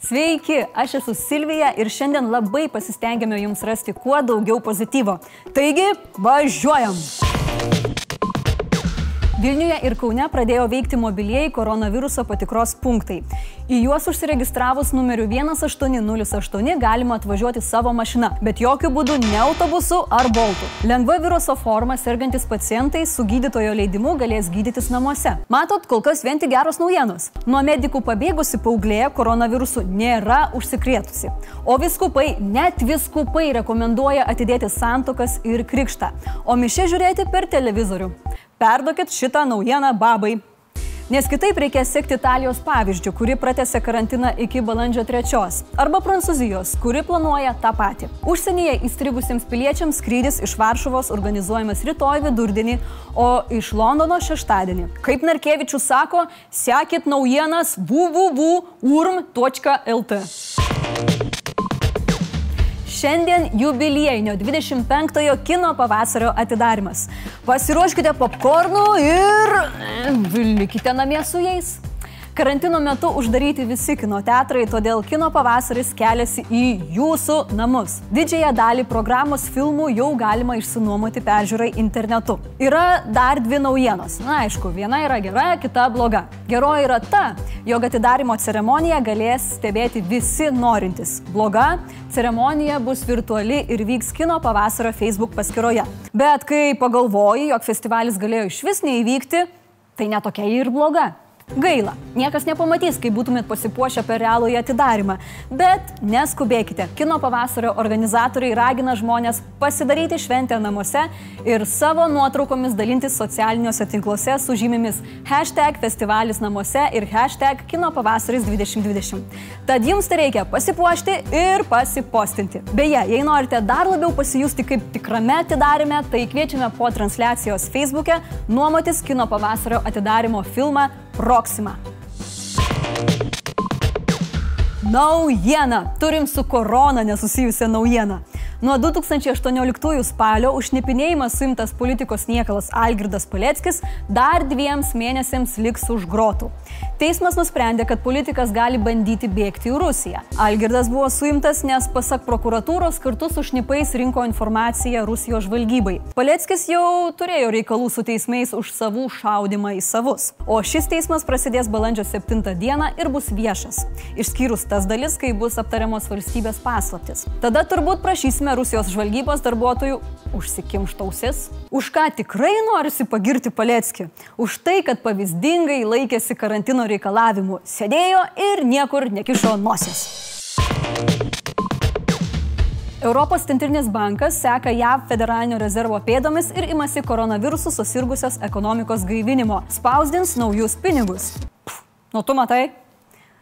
Sveiki, aš esu Silvija ir šiandien labai pasistengėme jums rasti kuo daugiau pozityvo. Taigi, važiuojam! Vilniuje ir Kaune pradėjo veikti mobilieji koronaviruso patikros punktai. Į juos užsiregistravus numeriu 1808 galima atvažiuoti savo mašina, bet jokių būdų ne autobusu ar boltu. Lengva viruso forma sergantis pacientai su gydytojo leidimu galės gydytis namuose. Matot, kol kas vien tik geros naujienos. Nuo medikų pabėgusi paauglė koronavirusu nėra užsikrėtusi. O viskupai, net viskupai rekomenduoja atidėti santokas ir krikštą, o mišė žiūrėti per televizorių. Perduokit šitą naujieną babai. Nes kitaip reikės sekti Italijos pavyzdžių, kuri pratęsė karantiną iki balandžio 3, arba Prancūzijos, kuri planuoja tą patį. Užsienyje įstrigusiems piliečiams skrydis iš Varšuvos organizuojamas rytoj vidurdienį, o iš Londono šeštadienį. Kaip Narkevičius sako, sekit naujienas www.urm.lt. Šiandien jubiliejinio 25-ojo kino pavasario atidarimas. Pasiruoškite popkornų ir likite namie su jais. Karantino metu uždaryti visi kino teatrai, todėl kino pavasaris keliasi į jūsų namus. Didžiąją dalį programos filmų jau galima išsinuomoti peržiūrai internetu. Yra dar dvi naujienos. Na aišku, viena yra gera, kita bloga. Geroji yra ta, jog atidarimo ceremoniją galės stebėti visi norintys. Bloga, ceremonija bus virtuali ir vyks kino pavasario Facebook paskyroje. Bet kai pagalvoji, jog festivalis galėjo iš vis neįvykti, tai netokia ir bloga. Gaila, niekas nepamatys, kai būtumėt pasipuošę per realųjį atidarimą. Bet neskubėkite. Kino pavasario organizatoriai ragina žmonės pasidaryti šventę namuose ir savo nuotraukomis dalintis socialiniuose tinkluose su žymimis hashtag festivalis namuose ir hashtag kino pavasaris 2020. Tad jums tai reikia pasipuošti ir pasipostinti. Beje, jei norite dar labiau pasijusti kaip tikrame atidarime, tai kviečiame po transliacijos Facebook'e nuomotis kino pavasario atidarimo filmą próxima. Naujiena. Turim su korona nesusijusią naujieną. Nuo 2018 spalio už šnipinėjimą suimtas politikos niekalas Algirdas Paleckis dar dviems mėnesiams liks už grotų. Teismas nusprendė, kad politikas gali bandyti bėgti į Rusiją. Algirdas buvo suimtas, nes pasak prokuratūros kartu su šnipais rinko informaciją Rusijos žvalgybai. Paleckis jau turėjo reikalų su teismais už savų šaudimą į savus. O šis teismas prasidės balandžio 7 dieną ir bus viešas. Išskyrus tas dalis, kai bus aptariamos valstybės paslaptis. Tada turbūt prašysime Rusijos žvalgybos darbuotojų užsikimštausis. Už ką tikrai norisi pagirti Paleckį? Už tai, kad pavyzdingai laikėsi karantino reikalavimų, sėdėjo ir niekur nekišo nosies. Europos centrinis bankas seka JAV federalinio rezervo pėdomis ir imasi koronavirusų susirgusios ekonomikos gaivinimo. Spausdins naujus pinigus. Pff, nu tu matai?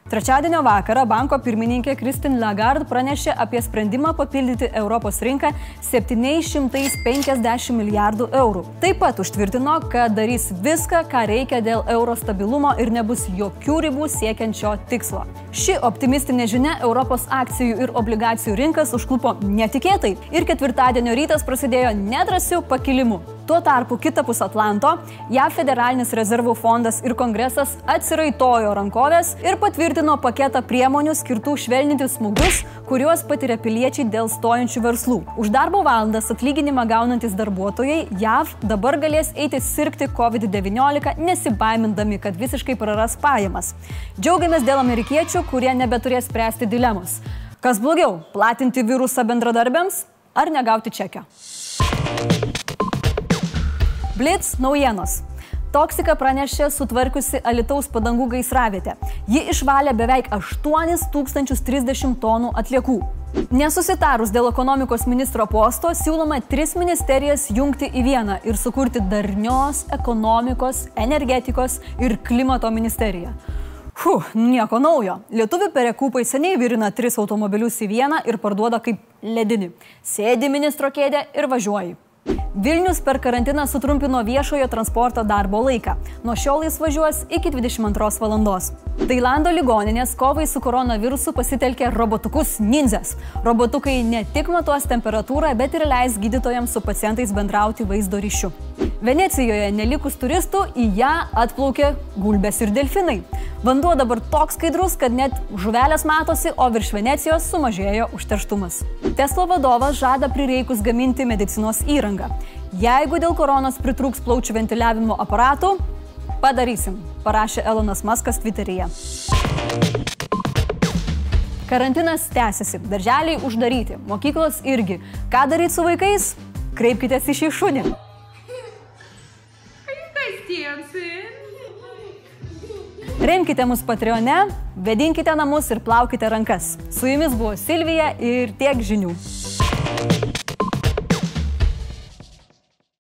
Trečiadienio vakarą banko pirmininkė Kristin Lagarde pranešė apie sprendimą papildyti Europos rinką 750 milijardų eurų. Taip pat užtvirtino, kad darys viską, ką reikia dėl euro stabilumo ir nebus jokių ribų siekiančio tikslo. Ši optimistinė žinia Europos akcijų ir obligacijų rinkas užklupo netikėtai ir ketvirtadienio rytas prasidėjo nedrasių pakilimų. Tuo tarpu kitapus Atlanto JAV federalinis rezervų fondas ir kongresas atsiraitojo rankovės ir patvirtino paketą priemonių skirtų švelninti smūgius, kuriuos patiria piliečiai dėl stojančių verslų. Už darbo valandas atlyginimą gaunantis darbuotojai JAV dabar galės eiti sirgti COVID-19, nesibaimindami, kad visiškai praras pajamas. Džiaugiamės dėl amerikiečių, kurie nebeturės spręsti dilemos. Kas blogiau - platinti virusą bendradarbiams ar negauti čekio? Blitz naujienos. Toksika pranešė sutvarkiusi Alitaus padangų gaisravietę. Ji išvalė beveik 8030 tonų atliekų. Nesusitarus dėl ekonomikos ministro posto, siūloma tris ministerijas jungti į vieną ir sukurti darnios ekonomikos, energetikos ir klimato ministeriją. Huh, nieko naujo. Lietuvių perekūpai seniai virina tris automobilius į vieną ir parduoda kaip ledinį. Sėdi ministro kėdė ir važiuoji. Vilnius per karantiną sutrumpino viešojo transporto darbo laiką. Nuo šiol jis važiuos iki 22 valandos. Tailando ligoninės kovai su koronavirusu pasitelkė robotukus ninzes. Robotukai ne tik matuos temperatūrą, bet ir leis gydytojams su pacientais bendrauti vaizdo ryšiu. Venecijoje nelikus turistų į ją atplaukė gulbės ir delfinai. Vanduo dabar toks skaidrus, kad net žuvelės matosi, o virš Venecijos sumažėjo užterštumas. Tesla vadovas žada prireikus gaminti medicinos įrangą. Jeigu dėl koronos pritrūks plaučių ventiliavimo aparatų, padarysim, parašė Elonas Maskas Twitteryje. Karantinas tęsiasi, darželiai uždaryti, mokyklos irgi. Ką daryti su vaikais? Kreipkitės į šį šunį. Remkite mus Patreone, vedinkite namus ir plaukite rankas. Su jumis buvo Silvija ir tiek žinių.